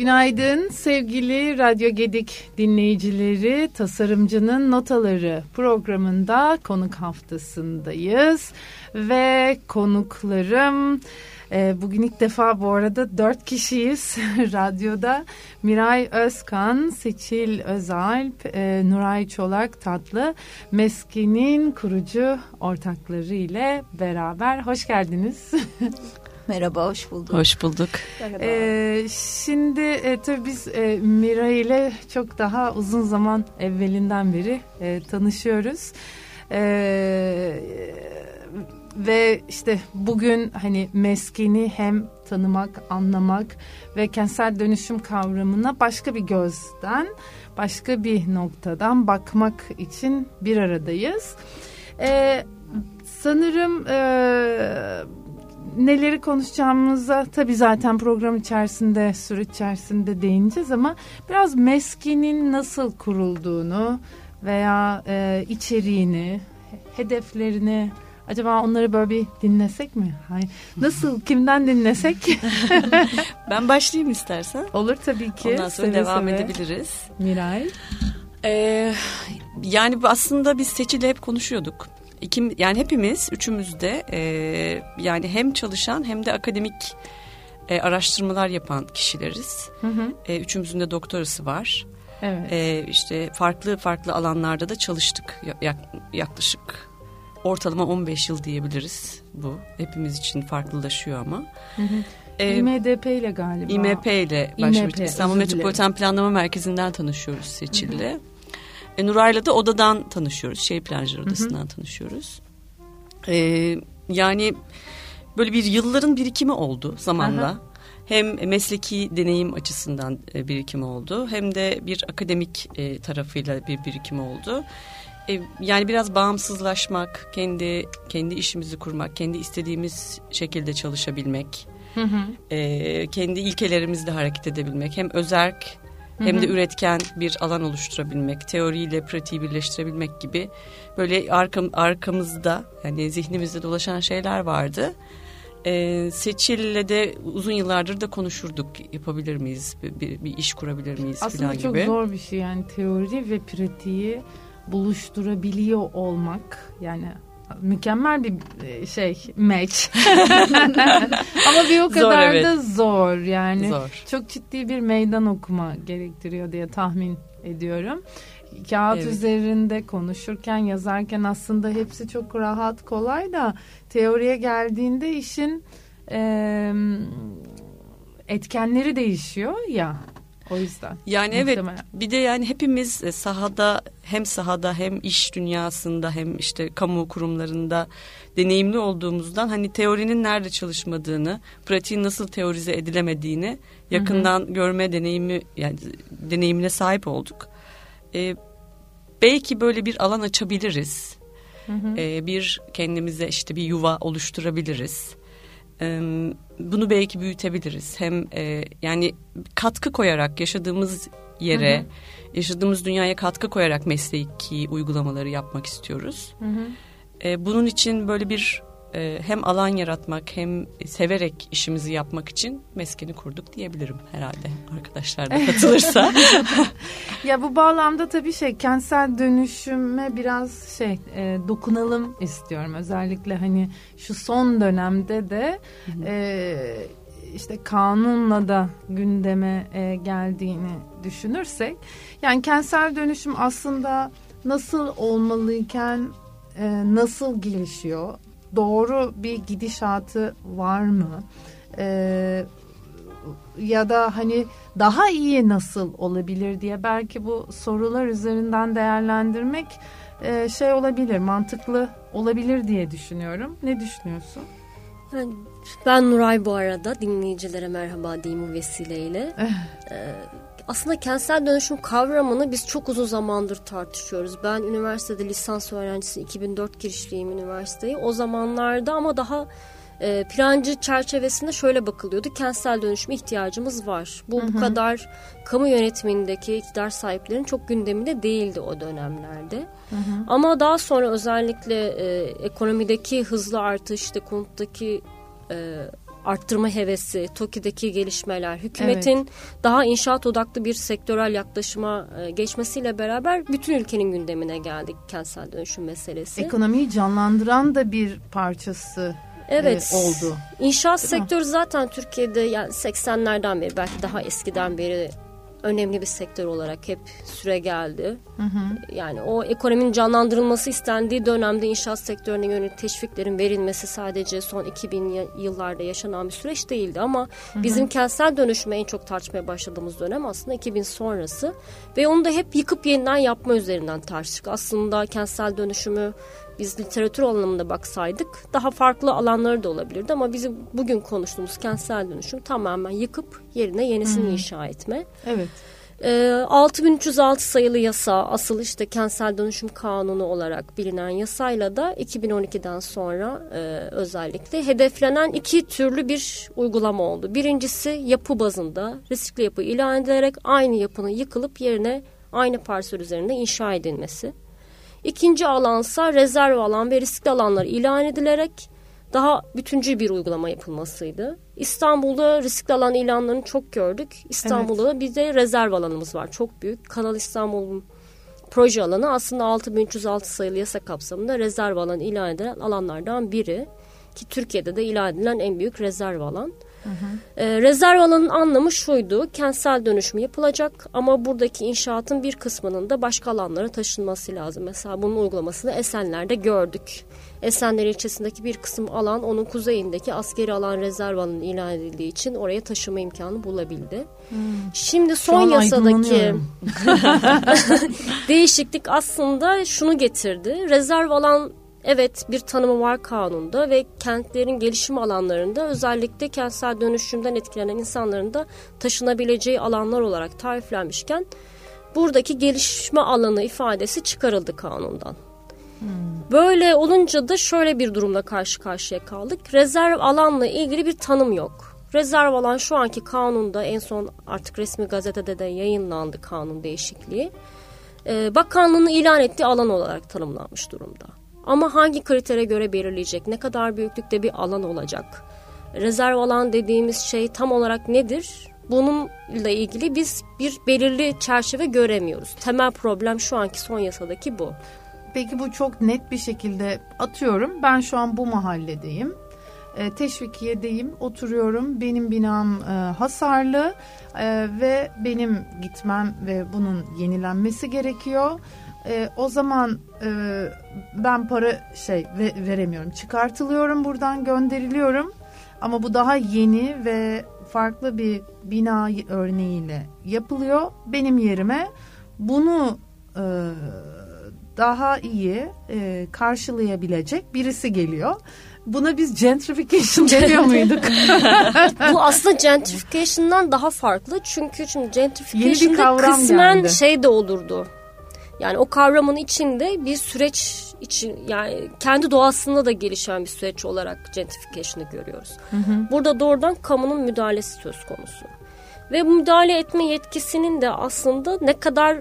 Günaydın sevgili Radyo Gedik dinleyicileri. Tasarımcının Notaları programında konuk haftasındayız. Ve konuklarım e, bugün ilk defa bu arada dört kişiyiz radyoda. Miray Özkan, Seçil Özalp, e, Nuray Çolak Tatlı, Meskin'in kurucu ortakları ile beraber. Hoş geldiniz. Merhaba, hoş bulduk. Hoş bulduk. Ee, şimdi e, tabii biz e, Mira ile çok daha uzun zaman evvelinden beri e, tanışıyoruz. E, ve işte bugün hani meskini hem tanımak, anlamak ve kentsel dönüşüm kavramına başka bir gözden, başka bir noktadan bakmak için bir aradayız. E, sanırım... E, neleri konuşacağımıza tabii zaten program içerisinde, süreç içerisinde değineceğiz ama biraz meskinin nasıl kurulduğunu veya e, içeriğini, hedeflerini acaba onları böyle bir dinlesek mi? Hayır. Nasıl, kimden dinlesek? ben başlayayım istersen. Olur tabii ki. Ondan sonra seve devam seve. edebiliriz. Miray. Ee, yani aslında biz Seçil'le hep konuşuyorduk. İkim, yani hepimiz üçümüz de e, yani hem çalışan hem de akademik e, araştırmalar yapan kişileriz. Hı hı. E, üçümüzün de doktorası var. Evet. E, işte farklı farklı alanlarda da çalıştık yak, yaklaşık ortalama 15 yıl diyebiliriz bu. Hepimiz için farklılaşıyor ama. Hı hı. E, İMDP ile galiba. İMP ile başlamıştık. İstanbul. Metropolitan Planlama Merkezi'nden tanışıyoruz Seçil'le. E, Nuray'la da odadan tanışıyoruz. Şehir Plancılar Odası'ndan tanışıyoruz. E, yani böyle bir yılların birikimi oldu zamanla. Aha. Hem mesleki deneyim açısından e, birikimi oldu. Hem de bir akademik e, tarafıyla bir birikim oldu. E, yani biraz bağımsızlaşmak, kendi kendi işimizi kurmak, kendi istediğimiz şekilde çalışabilmek, Hı hı. kendi ilkelerimizle hareket edebilmek, hem özerk hem de üretken bir alan oluşturabilmek, teoriyle pratiği birleştirebilmek gibi böyle arkam, arkamızda yani zihnimizde dolaşan şeyler vardı. Ee, Seçil'le de uzun yıllardır da konuşurduk. Yapabilir miyiz? Bir, bir, bir iş kurabilir miyiz Aslında falan çok gibi. zor bir şey yani teori ve pratiği buluşturabiliyor olmak yani mükemmel bir e, şey match ama bir o Zor, kadar evet. da zor yani Zor. çok ciddi bir meydan okuma gerektiriyor diye tahmin ediyorum kağıt Evet. üzerinde konuşurken yazarken aslında hepsi çok rahat kolay da teoriye geldiğinde işin e, etkenleri değişiyor ya o yüzden Yani evet Muhtemelen. bir de yani hepimiz e, sahada hem sahada hem iş dünyasında hem işte kamu kurumlarında deneyimli olduğumuzdan hani teorinin nerede çalışmadığını, pratiğin nasıl teorize edilemediğini yakından görme deneyimi yani deneyimine sahip olduk. Ee, belki böyle bir alan açabiliriz. Ee, bir kendimize işte bir yuva oluşturabiliriz. Bunu belki büyütebiliriz. Hem e, yani katkı koyarak yaşadığımız yere, yaşadığımız dünyaya katkı koyarak mesleki uygulamaları yapmak istiyoruz. Hı hı. E, bunun için böyle bir e, hem alan yaratmak hem severek işimizi yapmak için meskeni kurduk diyebilirim herhalde. Arkadaşlar da katılırsa. Ya bu bağlamda tabii şey kentsel dönüşüme biraz şey e, dokunalım istiyorum. Özellikle hani şu son dönemde de e, işte kanunla da gündeme e, geldiğini düşünürsek yani kentsel dönüşüm aslında nasıl olmalıyken e, nasıl gelişiyor? Doğru bir gidişatı var mı? E, ya da hani daha iyi nasıl olabilir diye belki bu sorular üzerinden değerlendirmek e, şey olabilir, mantıklı olabilir diye düşünüyorum. Ne düşünüyorsun? Ben, ben Nuray bu arada dinleyicilere merhaba diyeyim bu vesileyle. Ee, aslında kentsel dönüşüm kavramını biz çok uzun zamandır tartışıyoruz. Ben üniversitede lisans öğrencisi 2004 girişliyim üniversiteyi. O zamanlarda ama daha e, plancı çerçevesinde şöyle bakılıyordu. Kentsel dönüşüme ihtiyacımız var. Bu bu kadar kamu yönetimindeki iktidar sahiplerinin çok gündeminde değildi o dönemlerde. Ama daha sonra özellikle e, ekonomideki hızlı artış, işte konuttaki e, arttırma hevesi, TOKİ'deki gelişmeler, hükümetin evet. daha inşaat odaklı bir sektörel yaklaşıma e, geçmesiyle beraber bütün ülkenin gündemine geldik kentsel dönüşüm meselesi. Ekonomiyi canlandıran da bir parçası e, evet. oldu. İnşaat sektörü zaten Türkiye'de yani 80'lerden beri belki daha eskiden beri önemli bir sektör olarak hep süre geldi. Hı hı. Yani o ekonominin canlandırılması istendiği dönemde inşaat sektörüne yönelik teşviklerin verilmesi sadece son 2000 yıllarda yaşanan bir süreç değildi ama hı hı. bizim kentsel dönüşüme en çok tartışmaya başladığımız dönem aslında 2000 sonrası ve onu da hep yıkıp yeniden yapma üzerinden tartıştık. Aslında kentsel dönüşümü biz literatür anlamında baksaydık daha farklı alanları da olabilirdi ama bizim bugün konuştuğumuz kentsel dönüşüm tamamen yıkıp yerine yenisini hmm. inşa etme. Evet. E, 6306 sayılı yasa asıl işte kentsel dönüşüm kanunu olarak bilinen yasayla da 2012'den sonra e, özellikle hedeflenen iki türlü bir uygulama oldu. Birincisi yapı bazında riskli yapı ilan edilerek aynı yapının yıkılıp yerine aynı parsel üzerinde inşa edilmesi. İkinci alansa rezerv alan ve riskli alanlar ilan edilerek daha bütüncül bir uygulama yapılmasıydı. İstanbul'da riskli alan ilanlarını çok gördük. İstanbul'da evet. bir de rezerv alanımız var. Çok büyük. Kanal İstanbul'un proje alanı aslında 6306 sayılı yasa kapsamında rezerv alan ilan edilen alanlardan biri. Ki Türkiye'de de ilan edilen en büyük rezerv alan. Hı E, rezerv alanın anlamı şuydu. Kentsel dönüşüm yapılacak ama buradaki inşaatın bir kısmının da başka alanlara taşınması lazım. Mesela bunun uygulamasını Esenler'de gördük. Esenler ilçesindeki bir kısım alan onun kuzeyindeki askeri alan rezerv alanı ilan edildiği için oraya taşıma imkanı bulabildi. Hmm. Şimdi son yasadaki değişiklik aslında şunu getirdi. Rezerv alan Evet bir tanımı var kanunda ve kentlerin gelişim alanlarında özellikle kentsel dönüşümden etkilenen insanların da taşınabileceği alanlar olarak tariflenmişken buradaki gelişme alanı ifadesi çıkarıldı kanundan. Hmm. Böyle olunca da şöyle bir durumla karşı karşıya kaldık. Rezerv alanla ilgili bir tanım yok. Rezerv alan şu anki kanunda en son artık resmi gazetede de yayınlandı kanun değişikliği. Ee, bakanlığın ilan ettiği alan olarak tanımlanmış durumda. Ama hangi kritere göre belirleyecek? Ne kadar büyüklükte bir alan olacak? Rezerv alan dediğimiz şey tam olarak nedir? Bununla ilgili biz bir belirli çerçeve göremiyoruz. Temel problem şu anki son yasadaki bu. Peki bu çok net bir şekilde atıyorum. Ben şu an bu mahalledeyim. E, teşvikiyedeyim, oturuyorum. Benim binam e, hasarlı e, ve benim gitmem ve bunun yenilenmesi gerekiyor e, o zaman e, ben para şey ve, veremiyorum. Çıkartılıyorum buradan gönderiliyorum. Ama bu daha yeni ve farklı bir bina örneğiyle yapılıyor. Benim yerime bunu e, daha iyi e, karşılayabilecek birisi geliyor. Buna biz gentrification demiyor muyduk? Bu aslında gentrification'dan daha farklı. Çünkü şimdi gentrification'da kısmen geldi. şey de olurdu yani o kavramın içinde bir süreç için yani kendi doğasında da gelişen bir süreç olarak gentrification'ı görüyoruz. Hı hı. Burada doğrudan kamunun müdahalesi söz konusu. Ve bu müdahale etme yetkisinin de aslında ne kadar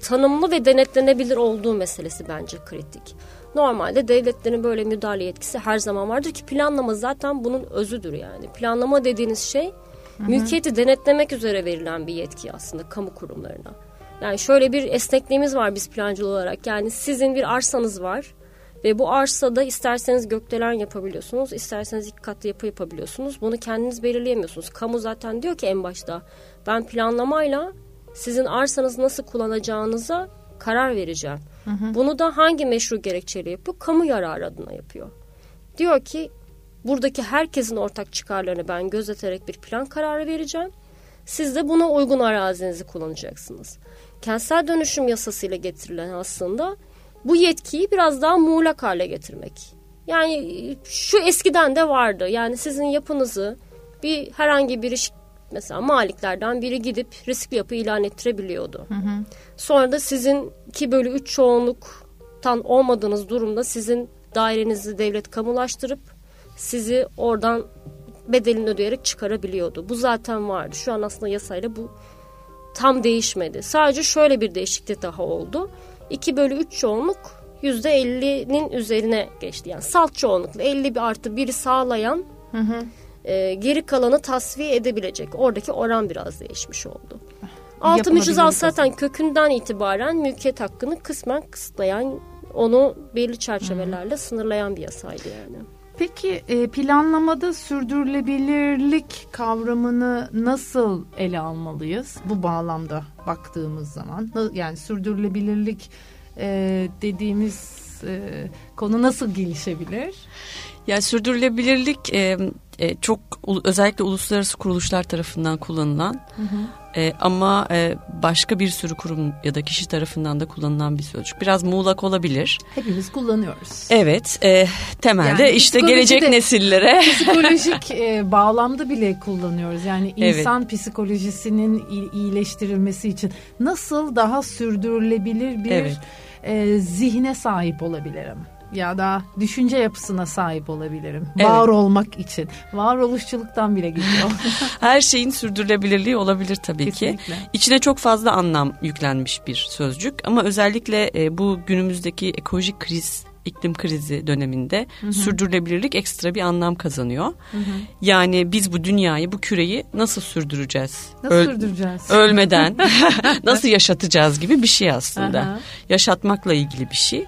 tanımlı ve denetlenebilir olduğu meselesi bence kritik. Normalde devletlerin böyle müdahale yetkisi her zaman vardır ki planlama zaten bunun özüdür yani. Planlama dediğiniz şey hı hı. mülkiyeti denetlemek üzere verilen bir yetki aslında kamu kurumlarına. Yani şöyle bir esnekliğimiz var biz plancı olarak. Yani sizin bir arsanız var ve bu arsada isterseniz gökdelen yapabiliyorsunuz, isterseniz iki katlı yapı yapabiliyorsunuz. Bunu kendiniz belirleyemiyorsunuz. Kamu zaten diyor ki en başta ben planlamayla sizin arsanızı nasıl kullanacağınıza karar vereceğim. Hı hı. Bunu da hangi meşru gerekçeyle yapıyor? Kamu yararı adına yapıyor. Diyor ki buradaki herkesin ortak çıkarlarını ben gözeterek bir plan kararı vereceğim. Siz de buna uygun arazinizi kullanacaksınız kentsel dönüşüm yasasıyla getirilen aslında bu yetkiyi biraz daha muğlak hale getirmek. Yani şu eskiden de vardı. Yani sizin yapınızı bir herhangi bir iş mesela maliklerden biri gidip riskli yapı ilan ettirebiliyordu. Hı hı. Sonra da sizin 2 bölü 3 çoğunluktan olmadığınız durumda sizin dairenizi devlet kamulaştırıp sizi oradan bedelini ödeyerek çıkarabiliyordu. Bu zaten vardı. Şu an aslında yasayla bu tam değişmedi. Sadece şöyle bir değişiklik daha oldu. 2 bölü 3 çoğunluk %50'nin üzerine geçti. Yani salt çoğunlukla 50 bir artı biri sağlayan hı hı. e, geri kalanı tasfiye edebilecek. Oradaki oran biraz değişmiş oldu. Altı mücizat zaten kökünden itibaren mülkiyet hakkını kısmen kısıtlayan, onu belli çerçevelerle Hı. sınırlayan bir yasaydı yani. Peki e, planlamada sürdürülebilirlik kavramını nasıl ele almalıyız bu bağlamda baktığımız zaman? Yani sürdürülebilirlik e, dediğimiz e, konu nasıl gelişebilir? Yani sürdürülebilirlik e, e, çok özellikle uluslararası kuruluşlar tarafından kullanılan hı hı. E, ama e, başka bir sürü kurum ya da kişi tarafından da kullanılan bir sözcük. Biraz muğlak olabilir. Hepimiz kullanıyoruz. Evet, e, temelde yani işte gelecek nesillere. Psikolojik e, bağlamda bile kullanıyoruz. Yani insan evet. psikolojisinin iyileştirilmesi için nasıl daha sürdürülebilir bir evet. e, zihne sahip olabilirim? Ya da düşünce yapısına sahip olabilirim. Evet. Var olmak için. Varoluşçuluktan bile gidiyor. Her şeyin sürdürülebilirliği olabilir tabii Kesinlikle. ki. İçine çok fazla anlam yüklenmiş bir sözcük ama özellikle e, bu günümüzdeki ekolojik kriz iklim krizi döneminde hı hı. sürdürülebilirlik ekstra bir anlam kazanıyor. Hı hı. Yani biz bu dünyayı, bu küreyi nasıl sürdüreceğiz? Nasıl Öl sürdüreceğiz? Ölmeden nasıl yaşatacağız gibi bir şey aslında. Aha. Yaşatmakla ilgili bir şey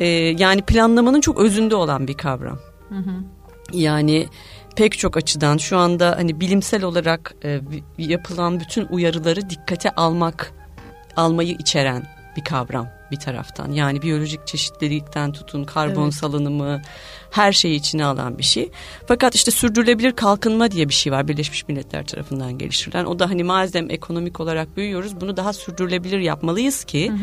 e, yani planlamanın çok özünde olan bir kavram. Hı hı. Yani pek çok açıdan şu anda hani bilimsel olarak e, yapılan bütün uyarıları dikkate almak almayı içeren bir kavram bir taraftan. Yani biyolojik çeşitlilikten tutun karbon evet. salınımı her şeyi içine alan bir şey. Fakat işte sürdürülebilir kalkınma diye bir şey var Birleşmiş Milletler tarafından geliştirilen. O da hani madem ekonomik olarak büyüyoruz bunu daha sürdürülebilir yapmalıyız ki hı hı.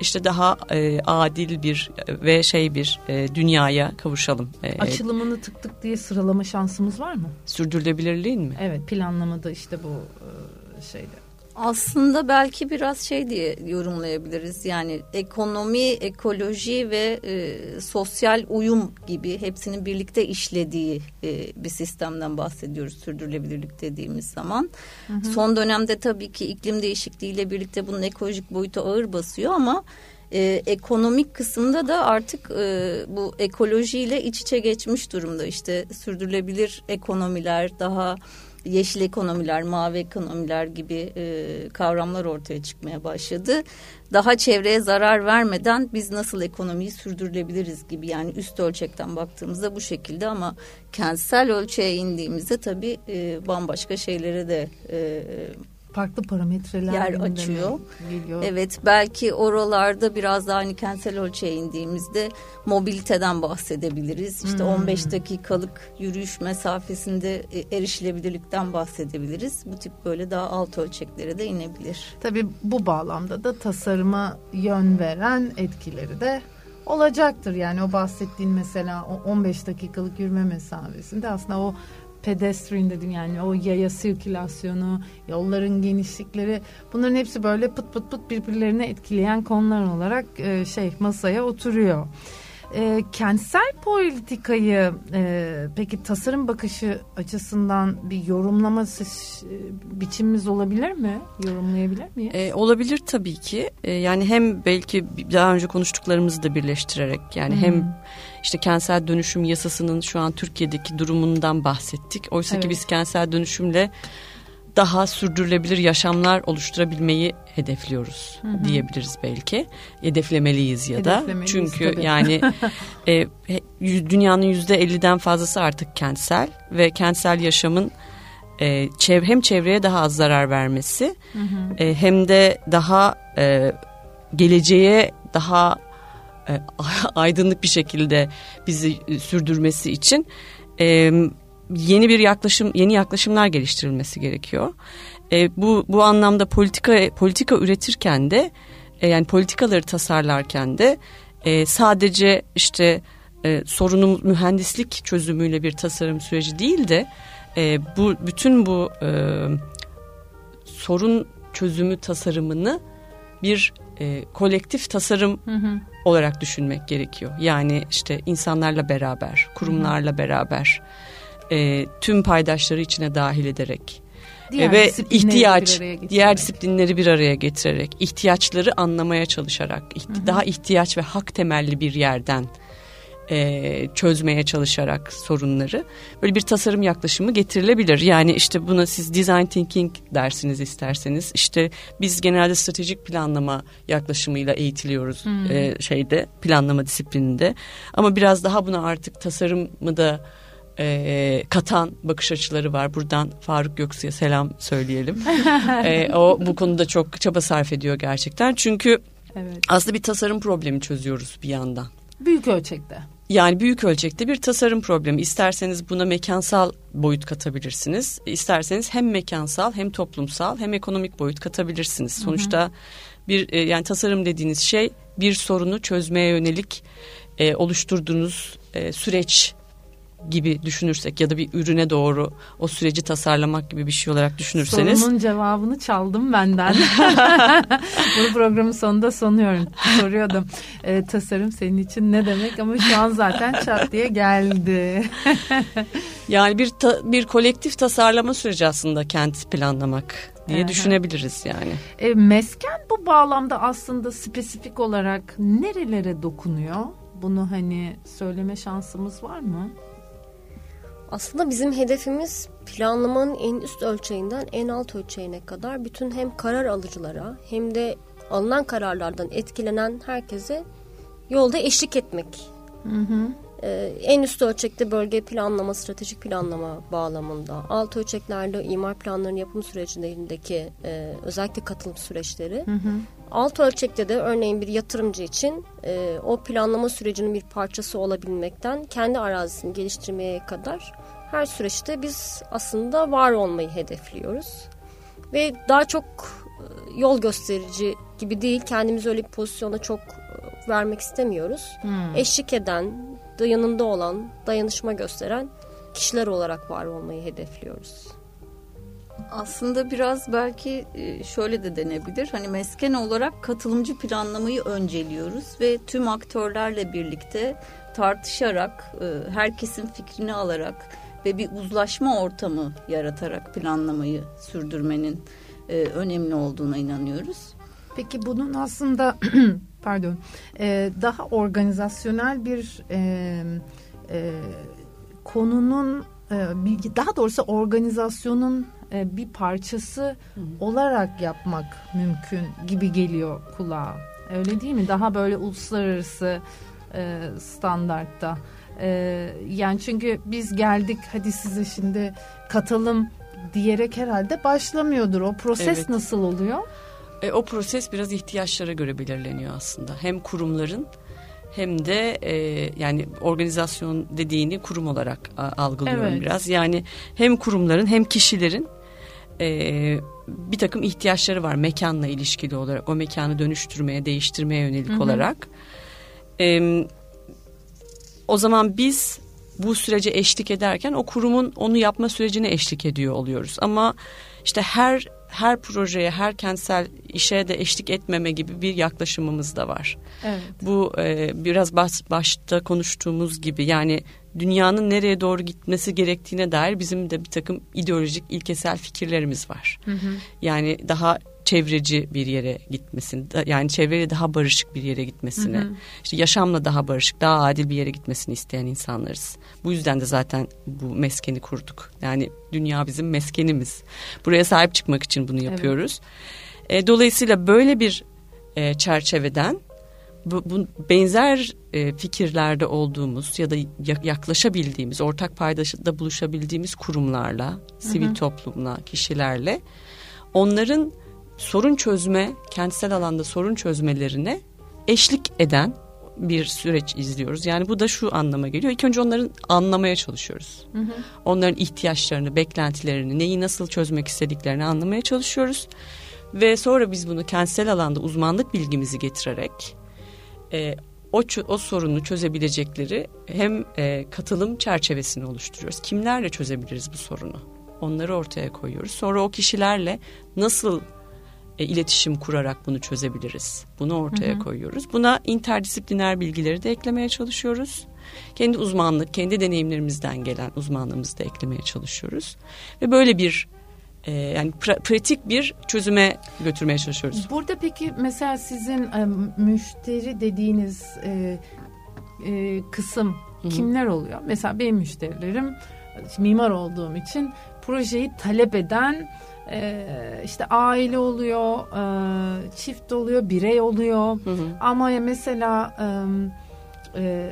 işte daha e, adil bir ve şey bir e, dünyaya kavuşalım. E, Açılımını tık tık diye sıralama şansımız var mı? Sürdürülebilirliğin mi? Evet planlamada işte bu e, şeyde. Aslında belki biraz şey diye yorumlayabiliriz. Yani ekonomi, ekoloji ve e, sosyal uyum gibi hepsinin birlikte işlediği e, bir sistemden bahsediyoruz sürdürülebilirlik dediğimiz zaman. Hı hı. Son dönemde tabii ki iklim değişikliğiyle birlikte bunun ekolojik boyutu ağır basıyor ama e, ekonomik kısımda da artık e, bu ekolojiyle iç içe geçmiş durumda. İşte sürdürülebilir ekonomiler daha yeşil ekonomiler, mavi ekonomiler gibi e, kavramlar ortaya çıkmaya başladı. Daha çevreye zarar vermeden biz nasıl ekonomiyi sürdürülebiliriz gibi yani üst ölçekten baktığımızda bu şekilde ama kentsel ölçeğe indiğimizde tabii e, bambaşka şeylere de e, farklı parametreler yer açıyor. Geliyor. Evet belki oralarda biraz daha hani kentsel ölçeğe indiğimizde mobiliteden bahsedebiliriz. İşte hmm. 15 dakikalık yürüyüş mesafesinde e, erişilebilirlikten bahsedebiliriz. Bu tip böyle daha alt ölçeklere de inebilir. Tabii bu bağlamda da tasarıma yön veren etkileri de olacaktır. Yani o bahsettiğin mesela o 15 dakikalık yürüme mesafesinde aslında o pedestrian dedim yani o yaya sirkülasyonu, yolların genişlikleri bunların hepsi böyle pıt pıt pıt birbirlerine etkileyen konular olarak e, şey masaya oturuyor. E, kentsel politikayı e, peki tasarım bakışı açısından bir yorumlama e, biçimimiz olabilir mi? Yorumlayabilir miyiz? E, olabilir tabii ki. E, yani hem belki daha önce konuştuklarımızı da birleştirerek yani hmm. hem işte kentsel dönüşüm yasasının şu an Türkiye'deki durumundan bahsettik. Oysa evet. ki biz kentsel dönüşümle daha sürdürülebilir yaşamlar oluşturabilmeyi hedefliyoruz hı hı. diyebiliriz belki. Hedeflemeliyiz ya da. Çünkü tabii. yani e, dünyanın yüzde elliden fazlası artık kentsel ve kentsel yaşamın e, çev hem çevreye daha az zarar vermesi hı hı. E, hem de daha e, geleceğe daha e, aydınlık bir şekilde bizi sürdürmesi için e, yeni bir yaklaşım, yeni yaklaşımlar geliştirilmesi gerekiyor. E, bu bu anlamda politika politika üretirken de e, yani politikaları tasarlarken de e, sadece işte e, sorunun mühendislik çözümüyle bir tasarım süreci değil de e, bu bütün bu e, sorun çözümü tasarımını bir e, kolektif tasarım hı hı. Olarak düşünmek gerekiyor. Yani işte insanlarla beraber, kurumlarla beraber, e, tüm paydaşları içine dahil ederek diğer ve ihtiyaç, diğer disiplinleri bir araya getirerek, ihtiyaçları anlamaya çalışarak, ihti, hı hı. daha ihtiyaç ve hak temelli bir yerden e, çözmeye çalışarak sorunları böyle bir tasarım yaklaşımı getirilebilir. Yani işte buna siz design thinking dersiniz isterseniz. İşte biz genelde stratejik planlama yaklaşımıyla eğitiliyoruz hmm. e, şeyde planlama disiplininde. Ama biraz daha buna artık tasarımı da e, katan bakış açıları var. Buradan Faruk Göksu'ya selam söyleyelim. e, o bu konuda çok çaba sarf ediyor gerçekten. Çünkü evet. aslında bir tasarım problemi çözüyoruz bir yandan. Büyük ölçekte. Yani büyük ölçekte bir tasarım problemi. İsterseniz buna mekansal boyut katabilirsiniz. İsterseniz hem mekansal hem toplumsal hem ekonomik boyut katabilirsiniz. Sonuçta hı hı. bir e, yani tasarım dediğiniz şey bir sorunu çözmeye yönelik e, oluşturduğunuz e, süreç gibi düşünürsek ya da bir ürüne doğru o süreci tasarlamak gibi bir şey olarak düşünürseniz. Sorunun cevabını çaldım benden. Bunu programın sonunda sonuyorum. Soruyordum. E, tasarım senin için ne demek ama şu an zaten çat diye geldi. yani bir ta, bir kolektif tasarlama süreci aslında kent planlamak diye Aha. düşünebiliriz yani. E, mesken bu bağlamda aslında spesifik olarak nerelere dokunuyor? Bunu hani söyleme şansımız var mı? Aslında bizim hedefimiz planlamanın en üst ölçeğinden en alt ölçeğine kadar bütün hem karar alıcılara hem de alınan kararlardan etkilenen herkese yolda eşlik etmek. Hı hı. Ee, en üst ölçekte bölge planlama, stratejik planlama bağlamında, alt ölçeklerde imar planlarının yapım sürecindeki e, özellikle katılım süreçleri. Hı hı. Alt ölçekte de örneğin bir yatırımcı için e, o planlama sürecinin bir parçası olabilmekten kendi arazisini geliştirmeye kadar her süreçte biz aslında var olmayı hedefliyoruz. Ve daha çok e, yol gösterici gibi değil kendimizi öyle bir pozisyona çok e, vermek istemiyoruz. Hmm. Eşlik eden, yanında olan, dayanışma gösteren kişiler olarak var olmayı hedefliyoruz. Aslında biraz belki e, şöyle de denebilir. Hani mesken olarak katılımcı planlamayı önceliyoruz ve tüm aktörlerle birlikte tartışarak, herkesin fikrini alarak ve bir uzlaşma ortamı yaratarak planlamayı sürdürmenin e, önemli olduğuna inanıyoruz. Peki bunun aslında pardon daha organizasyonel bir konunun bilgi daha doğrusu organizasyonun e, bir parçası Hı. olarak yapmak mümkün gibi geliyor kulağa. Öyle değil mi? Daha böyle uluslararası e, standartta. E, yani çünkü biz geldik hadi size şimdi katalım diyerek herhalde başlamıyordur. O proses evet. nasıl oluyor? E, o proses biraz ihtiyaçlara göre belirleniyor aslında. Hem kurumların hem de e, yani organizasyon dediğini kurum olarak algılıyorum evet. biraz. Yani hem kurumların hem kişilerin e, bir takım ihtiyaçları var mekanla ilişkili olarak o mekanı dönüştürmeye değiştirmeye yönelik hı hı. olarak e, o zaman biz bu sürece eşlik ederken o kurumun onu yapma sürecine eşlik ediyor oluyoruz ama işte her her projeye, her kentsel işe de eşlik etmeme gibi bir yaklaşımımız da var. Evet. Bu e, biraz baş, başta konuştuğumuz gibi yani dünyanın nereye doğru gitmesi gerektiğine dair bizim de bir takım ideolojik ilkesel fikirlerimiz var. Hı hı. Yani daha çevreci bir yere gitmesini yani çevreyle daha barışık bir yere gitmesini hı hı. işte yaşamla daha barışık daha adil bir yere gitmesini isteyen insanlarız. Bu yüzden de zaten bu meskeni kurduk. Yani dünya bizim meskenimiz. Buraya sahip çıkmak için bunu yapıyoruz. Evet. E, dolayısıyla böyle bir e, çerçeveden bu, bu benzer e, fikirlerde olduğumuz ya da yaklaşabildiğimiz, ortak paydaşta buluşabildiğimiz kurumlarla, sivil hı hı. toplumla, kişilerle onların sorun çözme, kentsel alanda sorun çözmelerine eşlik eden bir süreç izliyoruz. Yani bu da şu anlama geliyor. İlk önce onların anlamaya çalışıyoruz. Hı hı. Onların ihtiyaçlarını, beklentilerini, neyi nasıl çözmek istediklerini anlamaya çalışıyoruz. Ve sonra biz bunu kentsel alanda uzmanlık bilgimizi getirerek e, o, o sorunu çözebilecekleri hem e, katılım çerçevesini oluşturuyoruz. Kimlerle çözebiliriz bu sorunu? Onları ortaya koyuyoruz. Sonra o kişilerle nasıl e, iletişim kurarak bunu çözebiliriz? Bunu ortaya hı hı. koyuyoruz. Buna interdisipliner bilgileri de eklemeye çalışıyoruz. Kendi uzmanlık, kendi deneyimlerimizden gelen uzmanlığımızı da eklemeye çalışıyoruz. Ve böyle bir e, yani pra, pratik bir çözüme götürmeye çalışıyoruz. Burada peki mesela sizin e, müşteri dediğiniz e, e, kısım Hı-hı. kimler oluyor? Mesela benim müşterilerim mimar olduğum için projeyi talep eden e, işte aile oluyor, e, çift oluyor, birey oluyor. Hı hı. Ama mesela e, e,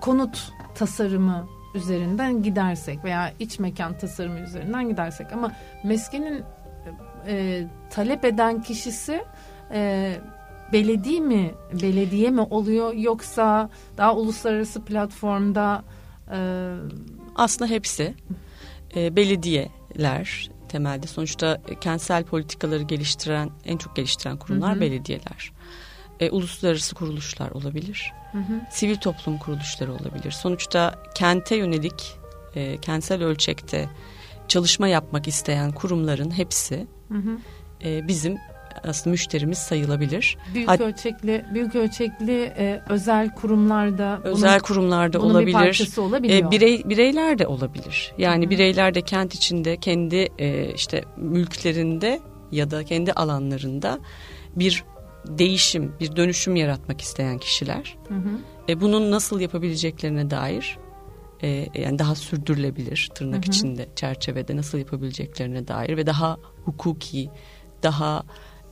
konut tasarımı üzerinden gidersek veya iç mekan tasarımı üzerinden gidersek ama meskenin e, talep eden kişisi e, belediye mi belediye mi oluyor yoksa daha uluslararası platformda e... aslında hepsi e, belediyeler temelde sonuçta kentsel politikaları geliştiren en çok geliştiren kurumlar hı hı. belediyeler e, uluslararası kuruluşlar olabilir hı hı. sivil toplum kuruluşları olabilir sonuçta kente yönelik e, kentsel ölçekte çalışma yapmak isteyen kurumların hepsi hı hı. E, bizim aslında müşterimiz sayılabilir. Büyük Hat ölçekli büyük ölçekli e, özel kurumlarda özel bunun, kurumlarda bunun olabilir. Bir olabiliyor. E, birey bireyler de olabilir. Yani Hı. bireyler de kent içinde kendi e, işte mülklerinde ya da kendi alanlarında bir değişim, bir dönüşüm yaratmak isteyen kişiler. Hı hı. E, bunun nasıl yapabileceklerine dair e, yani daha sürdürülebilir tırnak hı hı. içinde çerçevede nasıl yapabileceklerine dair ve daha hukuki, daha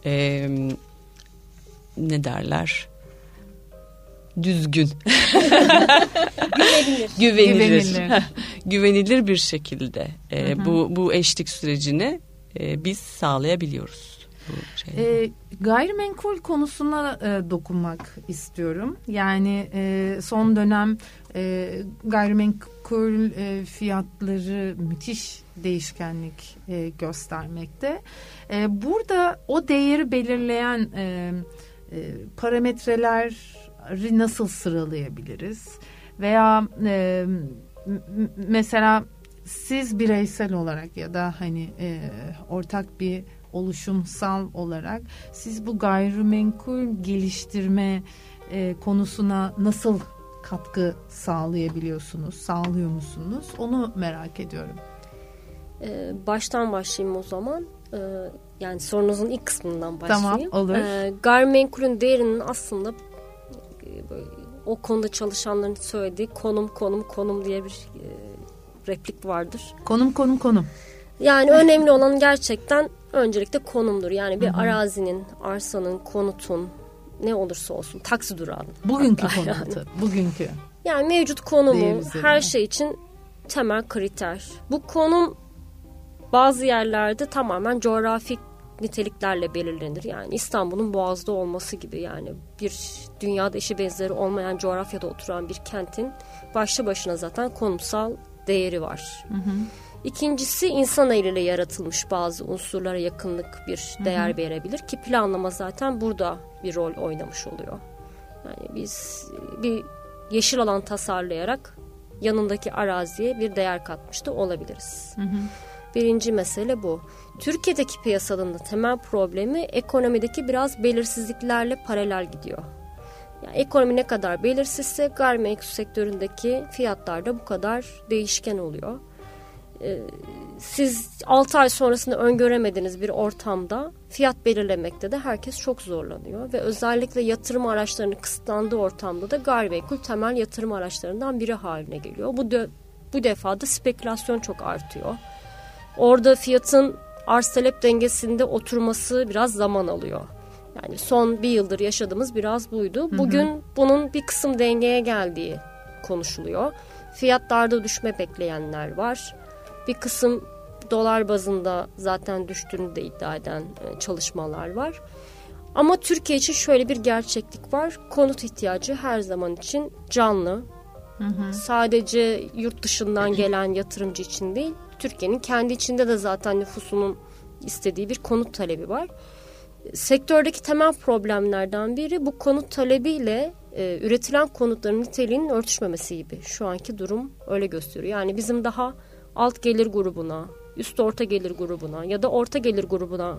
e, ne derler? Düzgün. Güvenilir. Güvenilir. Güvenilir, bir şekilde e, bu bu eşlik sürecini e, biz sağlayabiliyoruz. E, gayrimenkul konusuna e, dokunmak istiyorum. Yani e, son dönem e, gayrimenkul e, fiyatları müthiş değişkenlik e, göstermekte. E, burada o değeri belirleyen e, e, parametreleri nasıl sıralayabiliriz? Veya e, mesela siz bireysel olarak ya da hani e, ortak bir oluşumsal olarak siz bu gayrimenkul geliştirme e, konusuna nasıl katkı sağlayabiliyorsunuz, sağlıyor musunuz? Onu merak ediyorum. Ee, baştan başlayayım o zaman. Ee, yani sorunuzun ilk kısmından başlayayım. Tamam olur. Ee, gayrimenkulün değerinin aslında e, o konuda çalışanların söylediği konum konum konum diye bir e, replik vardır. Konum konum konum. Yani önemli olan gerçekten öncelikle konumdur. Yani bir Hı-hı. arazinin, arsanın, konutun ne olursa olsun taksi durağının. Bugünkü konutu. Yani. Bugünkü. Yani mevcut konumu her şey için temel kriter. Bu konum bazı yerlerde tamamen coğrafik niteliklerle belirlenir. Yani İstanbul'un boğazda olması gibi yani bir dünyada eşi benzeri olmayan coğrafyada oturan bir kentin başlı başına zaten konumsal değeri var. Hı hı. İkincisi insan eliyle yaratılmış bazı unsurlara yakınlık bir değer verebilir ki planlama zaten burada bir rol oynamış oluyor. Yani biz bir yeşil alan tasarlayarak yanındaki araziye bir değer katmış da olabiliriz. Hı hı. Birinci mesele bu. Türkiye'deki piyasanın da temel problemi ekonomideki biraz belirsizliklerle paralel gidiyor. Yani ekonomi ne kadar belirsizse gayrimenkul sektöründeki fiyatlar da bu kadar değişken oluyor. Ee, siz 6 ay sonrasını öngöremediğiniz bir ortamda fiyat belirlemekte de herkes çok zorlanıyor. Ve özellikle yatırım araçlarının kısıtlandığı ortamda da gayrimenkul temel yatırım araçlarından biri haline geliyor. Bu, de, bu defa da spekülasyon çok artıyor. Orada fiyatın arz talep dengesinde oturması biraz zaman alıyor. Yani son bir yıldır yaşadığımız biraz buydu. Bugün hı hı. bunun bir kısım dengeye geldiği konuşuluyor. Fiyatlarda düşme bekleyenler var. Bir kısım dolar bazında zaten düştüğünü de iddia eden e, çalışmalar var. Ama Türkiye için şöyle bir gerçeklik var. Konut ihtiyacı her zaman için canlı. Hı hı. Sadece yurt dışından gelen yatırımcı için değil, Türkiye'nin kendi içinde de zaten nüfusunun istediği bir konut talebi var. Sektördeki temel problemlerden biri bu konut talebiyle e, üretilen konutların niteliğinin örtüşmemesi gibi. Şu anki durum öyle gösteriyor. Yani bizim daha alt gelir grubuna, üst orta gelir grubuna ya da orta gelir grubuna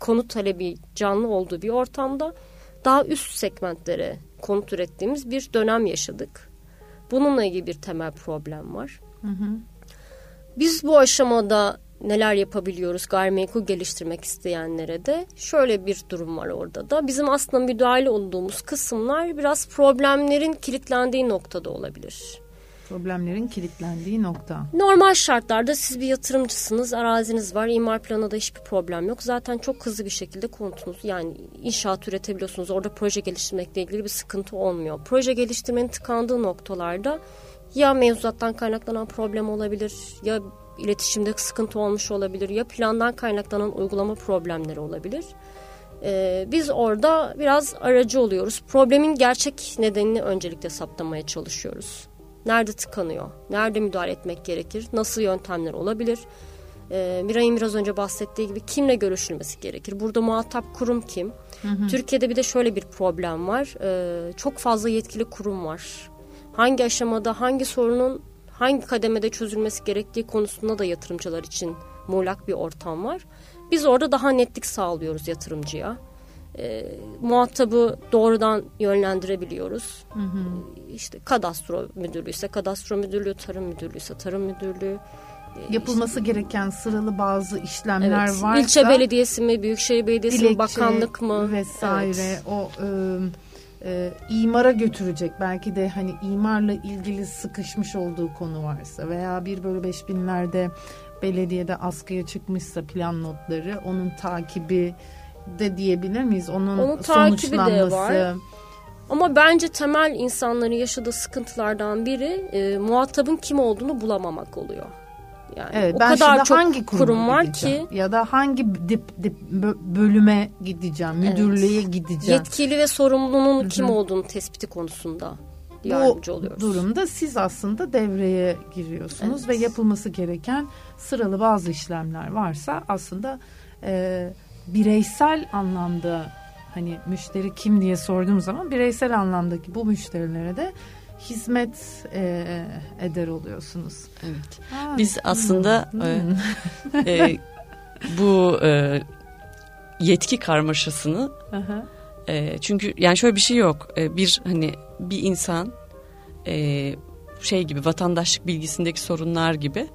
konut talebi canlı olduğu bir ortamda daha üst segmentlere konut ürettiğimiz bir dönem yaşadık. Bununla ilgili bir temel problem var. Hı hı. Biz bu aşamada neler yapabiliyoruz gayrimenkul geliştirmek isteyenlere de şöyle bir durum var orada da. Bizim aslında müdahale olduğumuz kısımlar biraz problemlerin kilitlendiği noktada olabilir problemlerin kilitlendiği nokta. Normal şartlarda siz bir yatırımcısınız, araziniz var, imar planında hiçbir problem yok. Zaten çok hızlı bir şekilde konutunuz yani inşaat üretebiliyorsunuz. Orada proje geliştirmekle ilgili bir sıkıntı olmuyor. Proje geliştirmenin tıkandığı noktalarda ya mevzuattan kaynaklanan problem olabilir ya iletişimde sıkıntı olmuş olabilir ya plandan kaynaklanan uygulama problemleri olabilir. Ee, biz orada biraz aracı oluyoruz. Problemin gerçek nedenini öncelikle saptamaya çalışıyoruz. Nerede tıkanıyor? Nerede müdahale etmek gerekir? Nasıl yöntemler olabilir? Ee, Miray'ın biraz önce bahsettiği gibi kimle görüşülmesi gerekir? Burada muhatap kurum kim? Hı hı. Türkiye'de bir de şöyle bir problem var. Ee, çok fazla yetkili kurum var. Hangi aşamada hangi sorunun hangi kademede çözülmesi gerektiği konusunda da yatırımcılar için muğlak bir ortam var. Biz orada daha netlik sağlıyoruz yatırımcıya e, muhatabı doğrudan yönlendirebiliyoruz. Hı hı. İşte kadastro müdürlüğü ise kadastro müdürlüğü, tarım müdürlüğü ise tarım müdürlüğü. E, Yapılması işte, gereken sıralı bazı işlemler evet, varsa. İlçe belediyesi mi, büyükşehir belediyesi mi, bakanlık mı? Vesaire evet. o e, e, imara götürecek belki de hani imarla ilgili sıkışmış olduğu konu varsa veya bir bölü beş binlerde belediyede askıya çıkmışsa plan notları onun takibi de diyebilir miyiz? Onun, Onun takibi de var. Ama bence temel insanların yaşadığı sıkıntılardan biri e, muhatabın kim olduğunu bulamamak oluyor. Yani evet, o ben kadar çok hangi kurum var ki ya da hangi dip, dip bölüme gideceğim, müdürlüğe evet. gideceğim. Yetkili ve sorumlunun Hı-hı. kim olduğunu tespiti konusunda yardımcı oluyoruz. Bu durumda siz aslında devreye giriyorsunuz evet. ve yapılması gereken sıralı bazı işlemler varsa aslında e, bireysel anlamda hani müşteri kim diye sorduğum zaman bireysel anlamdaki bu müşterilere de hizmet e, eder oluyorsunuz. Evet. Ha, Biz aslında hmm. e, e, bu e, yetki karmaşasını e, çünkü yani şöyle bir şey yok. E, bir hani bir insan e, şey gibi vatandaşlık bilgisindeki sorunlar gibi.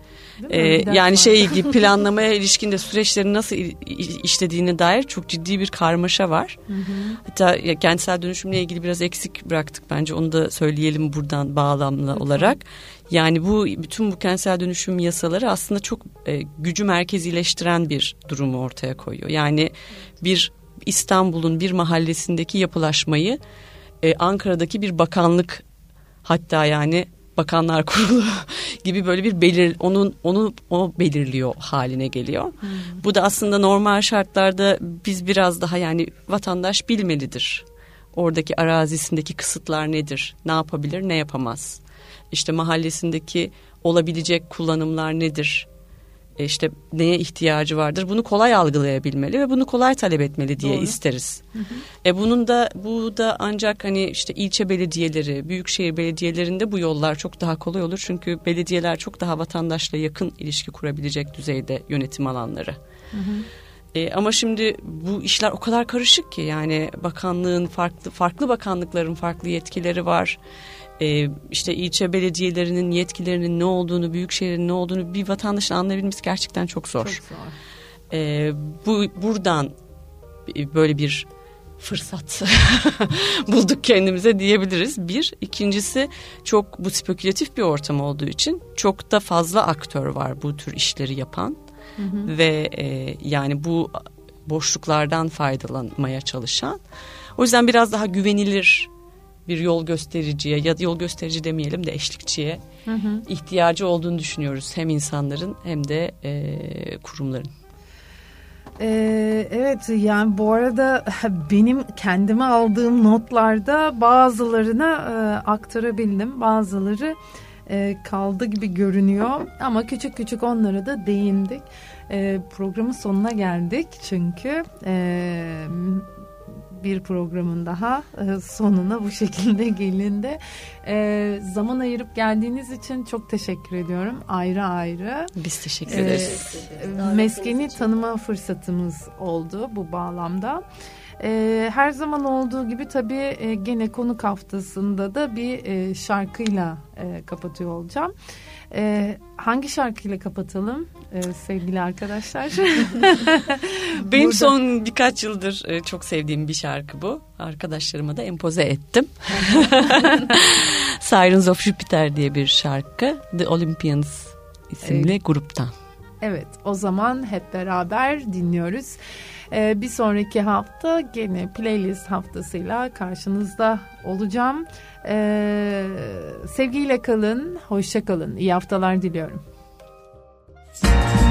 Ee, yani şey gibi planlamaya ilişkinde süreçlerin nasıl işlediğine dair çok ciddi bir karmaşa var. Hı hı. Hatta ya, kentsel dönüşümle ilgili biraz eksik bıraktık bence onu da söyleyelim buradan bağlamlı Lütfen. olarak. Yani bu bütün bu kentsel dönüşüm yasaları aslında çok e, gücü merkezileştiren bir durumu ortaya koyuyor. Yani bir İstanbul'un bir mahallesindeki yapılaşmayı e, Ankara'daki bir bakanlık hatta yani Bakanlar Kurulu gibi böyle bir belir onun onu o belirliyor haline geliyor. Hmm. Bu da aslında normal şartlarda biz biraz daha yani vatandaş bilmelidir. Oradaki arazisindeki kısıtlar nedir? Ne yapabilir, ne yapamaz? İşte mahallesindeki olabilecek kullanımlar nedir? E, işte neye ihtiyacı vardır bunu kolay algılayabilmeli ve bunu kolay talep etmeli diye Doğru. isteriz. Hı hı. E bunun da bu da ancak hani işte ilçe belediyeleri, büyükşehir belediyelerinde bu yollar çok daha kolay olur. Çünkü belediyeler çok daha vatandaşla yakın ilişki kurabilecek düzeyde yönetim alanları. Hı hı. E, ama şimdi bu işler o kadar karışık ki yani bakanlığın farklı farklı bakanlıkların farklı yetkileri var e, işte ilçe belediyelerinin yetkilerinin ne olduğunu, büyükşehirin ne olduğunu bir vatandaşın anlayabilmesi gerçekten çok zor. Çok zor. E, bu buradan böyle bir fırsat bulduk kendimize diyebiliriz. Bir, ikincisi çok bu spekülatif bir ortam olduğu için çok da fazla aktör var bu tür işleri yapan hı hı. ve e, yani bu boşluklardan faydalanmaya çalışan. O yüzden biraz daha güvenilir bir yol göstericiye ya da yol gösterici demeyelim de eşlikçiye hı hı. ihtiyacı olduğunu düşünüyoruz. Hem insanların hem de e, kurumların. Ee, evet yani bu arada benim kendime aldığım notlarda bazılarına e, aktarabildim. Bazıları e, kaldı gibi görünüyor ama küçük küçük onlara da değindik. E, programın sonuna geldik çünkü e, bir programın daha e, sonuna bu şekilde gelindi. E, zaman ayırıp geldiğiniz için çok teşekkür ediyorum ayrı ayrı. Biz teşekkür ederiz. E, meskeni tanıma fırsatımız oldu bu bağlamda. E, her zaman olduğu gibi tabii e, gene konuk haftasında da bir e, şarkıyla e, kapatıyor olacağım. E, hangi şarkıyla kapatalım e, sevgili arkadaşlar? Benim Burada... son birkaç yıldır e, çok sevdiğim bir şarkı bu. Arkadaşlarıma da empoze ettim. Sirens of Jupiter diye bir şarkı. The Olympians isimli evet. gruptan. Evet o zaman hep beraber dinliyoruz. Ee, bir sonraki hafta gene playlist haftasıyla karşınızda olacağım. Ee, sevgiyle kalın, hoşça kalın. İyi haftalar diliyorum. Müzik